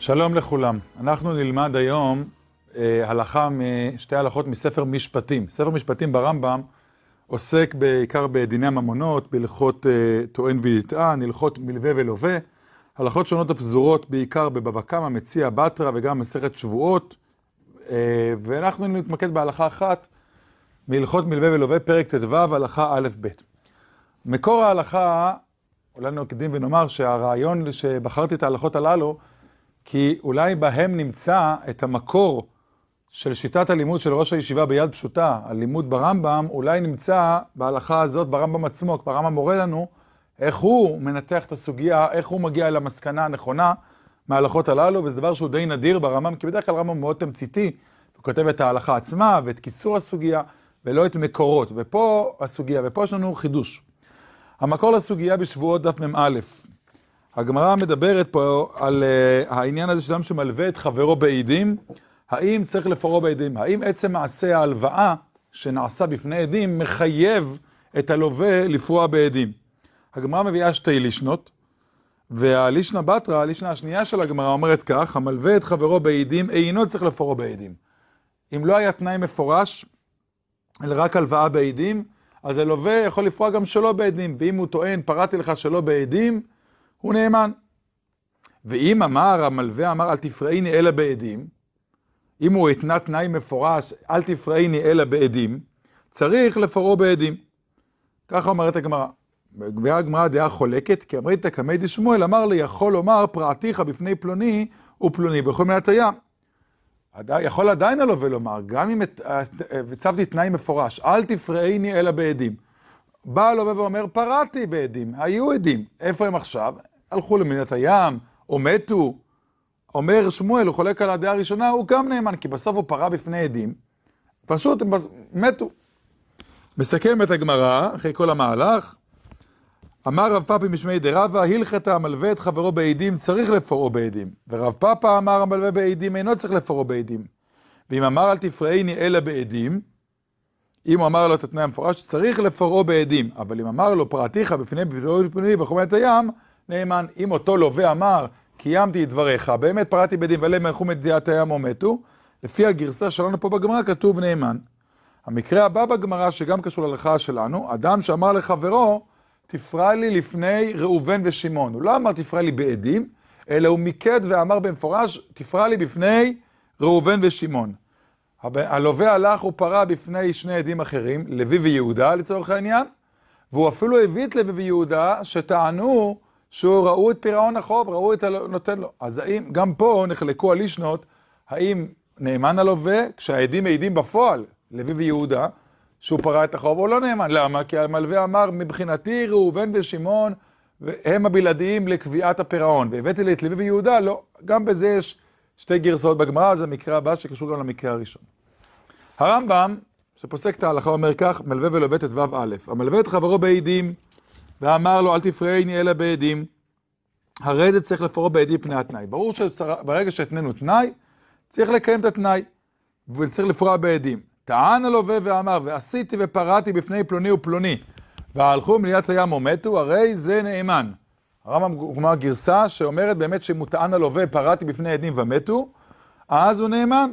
שלום לכולם. אנחנו נלמד היום אה, הלכה משתי הלכות מספר משפטים. ספר משפטים ברמב"ם עוסק בעיקר בדיני הממונות, בהלכות אה, טוען ונטען, הלכות מלווה ולווה. הלכות שונות הפזורות בעיקר בבבא קמא, מציע בתרא וגם מסכת שבועות. אה, ואנחנו נתמקד בהלכה אחת מהלכות מלווה ולווה, פרק ט"ו, הלכה א'-ב'. מקור ההלכה, אולי נקדים ונאמר שהרעיון שבחרתי את ההלכות הללו, כי אולי בהם נמצא את המקור של שיטת הלימוד של ראש הישיבה ביד פשוטה, הלימוד ברמב"ם, אולי נמצא בהלכה הזאת ברמב"ם עצמו, כבר הרמב"ם מורה לנו איך הוא מנתח את הסוגיה, איך הוא מגיע למסקנה הנכונה מההלכות הללו, וזה דבר שהוא די נדיר ברמב"ם, כי בדרך כלל הרמב"ם מאוד תמציתי, הוא כותב את ההלכה עצמה ואת קיצור הסוגיה, ולא את מקורות, ופה הסוגיה, ופה יש לנו חידוש. המקור לסוגיה בשבועות דף מ"א. הגמרא מדברת פה על uh, העניין הזה שאדם שמלווה את חברו בעדים, האם צריך לפרעו בעדים? האם עצם מעשה ההלוואה שנעשה בפני עדים מחייב את הלווה לפרוע בעדים? הגמרא מביאה שתי לישנות, והלישנה בתרא, הלישנה השנייה של הגמרא אומרת כך, המלווה את חברו בעדים אינו צריך לפרעו בעדים. אם לא היה תנאי מפורש, אלא רק הלוואה בעדים, אז הלווה יכול לפרוע גם שלא בעדים, ואם הוא טוען, פרעתי לך שלא בעדים, הוא נאמן. ואם אמר המלווה אמר אל תפרעיני אלא בעדים, אם הוא התנה תנאי מפורש אל תפרעיני אלא בעדים, צריך לפרעו בעדים. ככה אומרת הגמרא. והגמרא דעה חולקת, כי אמרית קמי דשמואל אמר לי יכול לומר פרעתיך בפני פלוני ופלוני בכל מינת הים. יכול עדיין הלווה לומר, גם אם הצבתי תנאי מפורש, אל תפרעיני אלא בעדים. בא הלווה ואומר, פרעתי בעדים, היו עדים. איפה הם עכשיו? הלכו למדינת הים, או מתו. אומר שמואל, הוא חולק על הדעה הראשונה, הוא גם נאמן, כי בסוף הוא פרע בפני עדים. פשוט הם מתו. מסכם את הגמרא, אחרי כל המהלך, אמר רב פאפי משמי דרבה, הלכת המלווה את חברו בעדים, צריך לפרעו בעדים. ורב פאפה אמר המלווה בעדים, אינו צריך לפרעו בעדים. ואם אמר אל תפרעיני אלא בעדים, אם הוא אמר לו את התנאי המפורש, צריך לפרעו בעדים. אבל אם אמר לו פרעתיך בפני פני בחומת הים, נאמן. אם אותו לווה אמר, קיימתי את דבריך, באמת פרעתי בעדים ועליהם הלכו מדיעת הים או מתו, לפי הגרסה שלנו פה בגמרא כתוב נאמן. המקרה הבא בגמרא, שגם קשור להלכה שלנו, אדם שאמר לחברו, תפרע לי לפני ראובן ושמעון. הוא לא אמר תפרע לי בעדים, אלא הוא מיקד ואמר במפורש, תפרע לי בפני ראובן ושמעון. הלווה הלך ופרע בפני שני עדים אחרים, לוי ויהודה לצורך העניין, והוא אפילו הביא את לוי ויהודה שטענו שהוא ראו את פירעון החוב, ראו את הנותן לו. אז האם, גם פה נחלקו הלישנות, האם נאמן הלווה, כשהעדים מעידים בפועל, לוי ויהודה, שהוא פרע את החוב, או לא נאמן. למה? כי המלווה אמר, מבחינתי ראובן ושמעון הם הבלעדיים לקביעת הפירעון, והבאתי לי את לוי ויהודה, לא. גם בזה יש שתי גרסאות בגמרא, זה המקרה הבא שקשור גם למקרה הראשון. הרמב"ם, שפוסק את ההלכה, אומר כך, מלווה ולווה ט"ו א', המלווה את חברו בעדים, ואמר לו, אל תפרעני אלא בעדים, זה צריך לפרעו בעדים פני התנאי. ברור שברגע שהתנינו תנאי, צריך לקיים את התנאי, וצריך לפרוע בעדים. טען הלווה ואמר, ועשיתי ופרעתי בפני פלוני ופלוני, והלכו מליאת הים ומתו, הרי זה נאמן. הרמב"ם כלומר גרסה שאומרת באמת שאם הוא טען הלווה, פרעתי בפני עדים ומתו, אז הוא נאמן.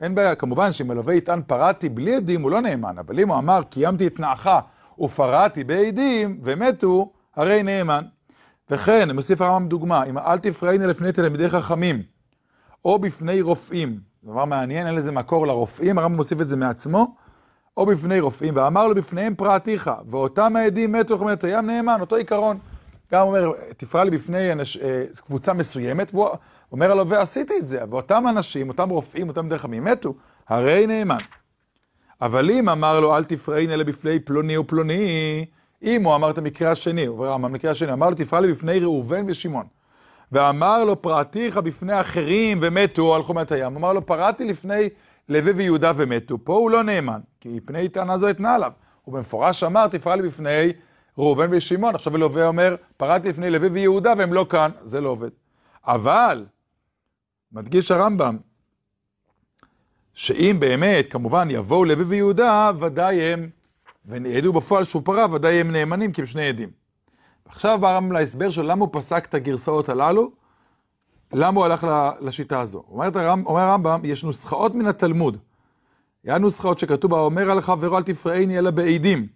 אין בעיה, כמובן שאם הלווה יטען פרעתי בלי עדים, הוא לא נאמן, אבל אם הוא אמר קיימתי את תנאך ופרעתי בעדים ומתו, הרי נאמן. וכן, מוסיף הרמב"ם דוגמה, אם אל תפרעיני לפני תלמידי חכמים, או בפני רופאים, דבר מעניין, אין לזה מקור לרופאים, הרמב"ם מוסיף את זה מעצמו, או בפני רופאים, ואמר לו בפניהם פרעתיך, ואותם העדים מתו חמת הים נאמן, אותו עיקרון. גם אומר, תפרע לי בפני אנש, אה, קבוצה מסוימת, והוא אומר לו, ועשיתי את זה, ואותם אנשים, אותם רופאים, אותם דרך חכמים, מתו, הרי נאמן. אבל אם אמר לו, אל תפרעין אלא בפני פלוני ופלוני, אם הוא אמר את המקרה השני, הוא אומר, המקרה השני, אמר לו, תפרע לי בפני ראובן ושמעון. ואמר לו, פרעתיך בפני אחרים ומתו על חומת הים. אמר לו, פרעתי לפני לוי ויהודה ומתו. פה הוא לא נאמן, כי פני טענה זו אתנה עליו. הוא במפורש אמר, תפרע לי בפני ראובן ושמעון. עכשיו הלווה אומר, פרעתי לפני לוי ויהודה והם לא כאן, זה לא עובד. אבל, מדגיש הרמב"ם, שאם באמת, כמובן, יבואו לוי ויהודה, ודאי הם, וידעו בפועל שהוא פרע, ודאי הם נאמנים, כי הם שני עדים. עכשיו בא הרמב"ם להסבר של למה הוא פסק את הגרסאות הללו. למה הוא הלך לשיטה הזו? אומר, הרמב, אומר הרמב"ם, יש נוסחאות מן התלמוד. היה נוסחאות שכתוב בה, אומר על חברו אל תפרעני אלא בעדים.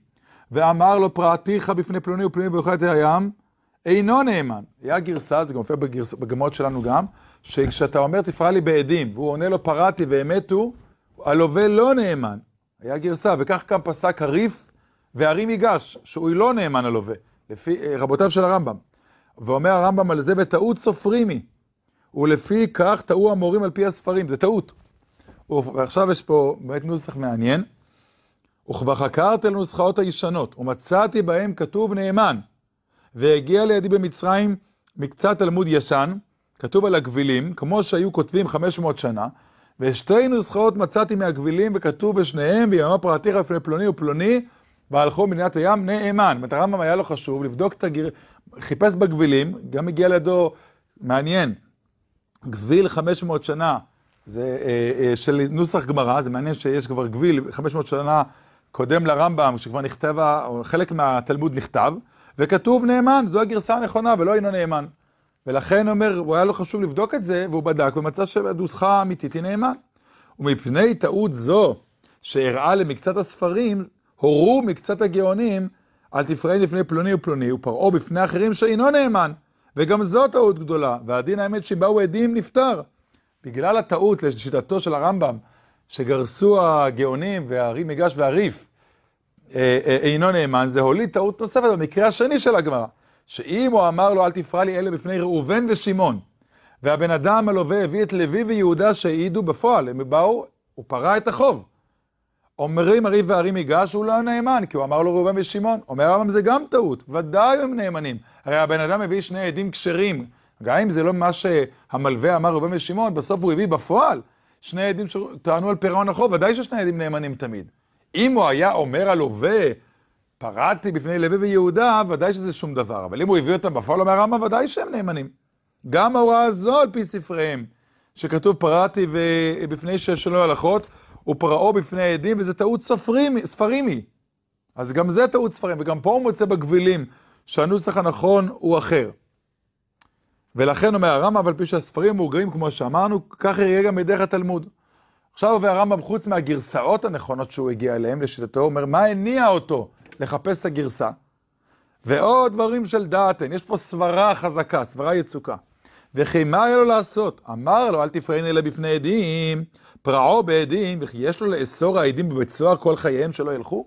ואמר לו פרעתיך בפני פלוני ופלוני באוכלת הים, אינו נאמן. היה גרסה, זה גם מופיע בגמות שלנו גם, שכשאתה אומר תפרע לי בעדים, והוא עונה לו פרעתי ואמתו, הלווה לא נאמן. היה גרסה, וכך גם פסק הריף והרים ייגש, שהוא לא נאמן הלווה, לפי אה, רבותיו של הרמב"ם. ואומר הרמב"ם על זה בטעות סופרימי. ולפי כך טעו המורים על פי הספרים, זה טעות. ועכשיו יש פה באמת נוסח מעניין. וכבר חקרתי לנוסחאות הישנות, ומצאתי בהם כתוב נאמן. והגיע לידי במצרים מקצת תלמוד ישן, כתוב על הגבילים, כמו שהיו כותבים 500 שנה, ושתי נוסחאות מצאתי מהגבילים, וכתוב בשניהם, ויאמר פרעתיך לפני פלוני ופלוני, והלכו מדינת הים נאמן. זאת אומרת, הרמב"ם היה לו חשוב לבדוק את הגיר... חיפש בגבילים, גם הגיע לידו, מעניין, גביל 500 שנה, זה אה, אה, של נוסח גמרא, זה מעניין שיש כבר גביל 500 שנה קודם לרמב"ם, שכבר נכתב, חלק מהתלמוד נכתב, וכתוב נאמן, זו הגרסה הנכונה ולא אינו נאמן. ולכן אומר, הוא היה לו חשוב לבדוק את זה, והוא בדק ומצא שהנוסחה האמיתית היא נאמן. ומפני טעות זו שהראה למקצת הספרים, הורו מקצת הגאונים, אל תפרעי לפני פלוני ופלוני, ופרעו בפני אחרים שאינו נאמן. וגם זו טעות גדולה, והדין האמת שבאו עדים נפטר. בגלל הטעות לשיטתו של הרמב"ם, שגרסו הגאונים והרי מגש והריף, אה, אה, אינו נאמן, זה הוליד טעות נוספת במקרה השני של הגמרא. שאם הוא אמר לו אל תפרע לי אלה בפני ראובן ושמעון, והבן אדם הלווה הביא את לוי ויהודה שהעידו בפועל, הם באו, הוא פרע את החוב. אומרים הריב והרים ייגש, הוא לא נאמן, כי הוא אמר לו ראובן ושמעון. אומר הרמב"ם זה גם טעות, ודאי הם נאמנים. הרי הבן אדם הביא שני עדים כשרים, גם אם זה לא מה שהמלווה אמר ראובן ושמעון, בסוף הוא הביא בפועל שני עדים שטענו על פירעון החוב, ודאי ששני עדים נאמנים תמיד. אם הוא היה אומר הלווה, פרעתי בפני לוי ויהודה, ודאי שזה שום דבר. אבל אם הוא הביא אותם בפועל, אומר הרמב"ם, ודאי שהם נאמנים. גם ההוראה הזו על פי ספריהם, שכתוב פרעתי בפני שלא הלכות, ופרעו בפני עדים, וזה טעות ספרים, ספרימי. אז גם זה טעות ספרים, וגם פה הוא מוצא בגבילים שהנוסח הנכון הוא אחר. ולכן אומר הרמב"ם, אבל פי שהספרים מאוגרים, כמו שאמרנו, כך יהיה גם בדרך התלמוד. עכשיו עובר הרמב"ם, חוץ מהגרסאות הנכונות שהוא הגיע אליהן, לשיטתו, אומר, מה הניע אותו לחפש את הגרסה? ועוד דברים של דעתן, יש פה סברה חזקה, סברה יצוקה. וכי מה היה לו לעשות? אמר לו, אל תפרעני אלא בפני עדים, פרעו בעדים, וכי יש לו לאסור העדים בבית סוהר כל חייהם שלא ילכו?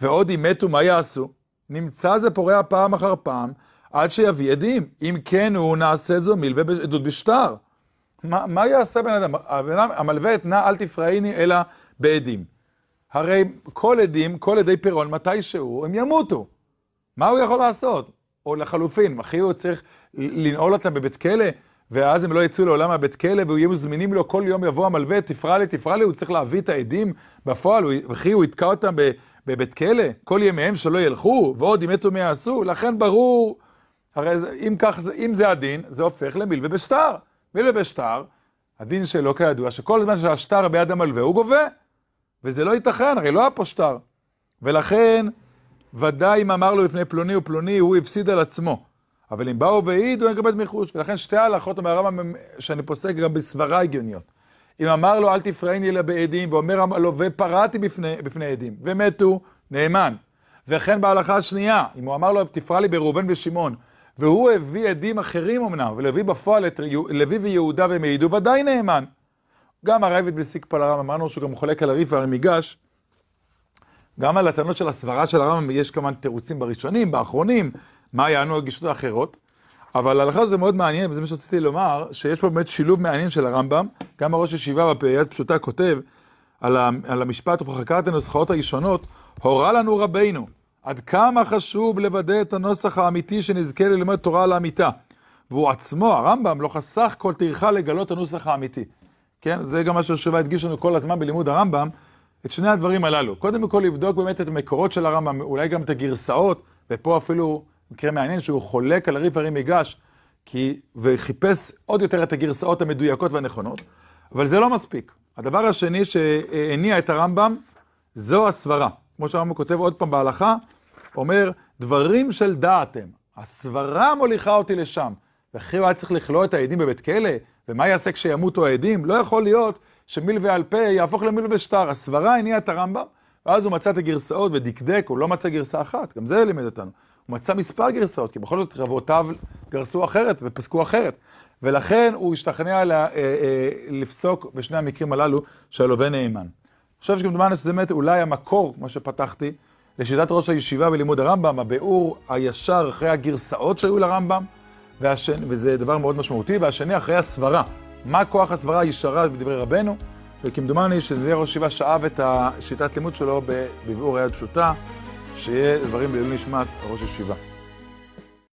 ועוד אם מתו, מה יעשו? נמצא זה פורע פעם אחר פעם, עד שיביא עדים. אם כן, הוא נעשה זו מלווה בעדות בשטר. מה, מה יעשה בן אדם? המלווה אתנה אל תפרעיני אלא בעדים. הרי כל עדים, כל עדי פירעון, מתישהו, הם ימותו. מה הוא יכול לעשות? או לחלופין, אחי הוא צריך לנעול אותם בבית כלא, ואז הם לא יצאו לעולם מהבית כלא, והוא יהיה מזמינים לו, כל יום יבוא המלווה, תפרע לי, תפרע לי, הוא צריך להביא את העדים בפועל, וכי הוא יתקע אותם בבית כלא, כל ימיהם שלא ילכו, ועוד אם מתו מי יעשו, לכן ברור, הרי אם כך, אם זה הדין, זה הופך למלווה בשטר. מלווה בשטר, הדין שלו כידוע, שכל זמן שהשטר ביד המלווה הוא גובה, וזה לא ייתכן, הרי לא היה פה שטר. ולכן, ודאי אם אמר לו לפני פלוני ופלוני, הוא הפסיד על עצמו. אבל אם באו והעידו, אין לקבל מחוש. ולכן שתי ההלכות, אומר הרמב"ם, שאני פוסק גם בסברה הגיוניות. אם אמר לו, אל תפרעני אלא בעדים, ואומר הלווה, פרעתי בפני, בפני עדים, ומתו, נאמן. וכן בהלכה השנייה, אם הוא אמר לו, תפרע לי בראובן ושמעון, והוא הביא עדים אחרים אמנם, ולהביא בפועל את לוי ויהודה והם העידו, ודאי נאמן. גם הרייבד בסיקפא לרמב"ם, אמרנו שהוא גם חולק על הריף והרמיגש, גם על הטענות של הסברה של הרמב"ם יש כמובן תירוצים בראשונים, באחרונים, מה יענו הגישות האחרות. אבל ההלכה הזאת מאוד מעניין, וזה מה שרציתי לומר, שיש פה באמת שילוב מעניין של הרמב"ם, גם הראש ישיבה בפעיית פשוטה כותב על המשפט ובחקרת הנוסחאות הראשונות, הורה לנו רבינו, עד כמה חשוב לוודא את הנוסח האמיתי שנזכה ללמוד תורה על האמיתה. והוא עצמו, הרמב"ם, לא חסך כל טרחה לגלות הנוסח האמיתי. כן, זה גם מה שיושבה הדגיש לנו כל הזמן בלימוד הרמב"ם, את שני הדברים הללו. קודם כל לבדוק באמת את המקורות של הרמב"ם, אולי גם את הגרסאות, ופה אפילו מקרה מעניין שהוא חולק על הריף הרים מיגש, כי, וחיפש עוד יותר את הגרסאות המדויקות והנכונות, אבל זה לא מספיק. הדבר השני שהניע את הרמב"ם, זו הסברה. כמו שהרמב"ם כותב עוד פעם בהלכה, אומר, דברים של דעת הם. הסברה מוליכה אותי לשם. ואחרי הוא היה צריך לכלוא את העדים בבית כלא, ומה יעשה כשימותו העדים? לא יכול להיות שמילווה על פה יהפוך למילווה שטר. הסברה הניעה את הרמב"ם, ואז הוא מצא את הגרסאות ודקדק, הוא לא מצא גרסה אחת, גם זה לימד אותנו. הוא מצא מספר גרסאות, כי בכל זאת רבותיו גרסו אחרת ופסקו אחרת. ולכן הוא השתכנע לה, אה, אה, לפסוק בשני המקרים הללו שהלווה נאמן. חושב שכמדומני שזה באמת אולי המקור, כמו שפתחתי, לשיטת ראש הישיבה בלימוד הרמב"ם, הביאור הישר אחרי הגרסאות שהיו לרמב"ם, והשני, וזה דבר מאוד משמעותי, והשני אחרי הסברה. מה כוח הסברה הישרה בדברי רבנו, וכמדומני שזה ראש הישיבה שאב את השיטת לימוד שלו בביאור היד פשוטה, שיהיה דברים לעילוי נשמת ראש הישיבה.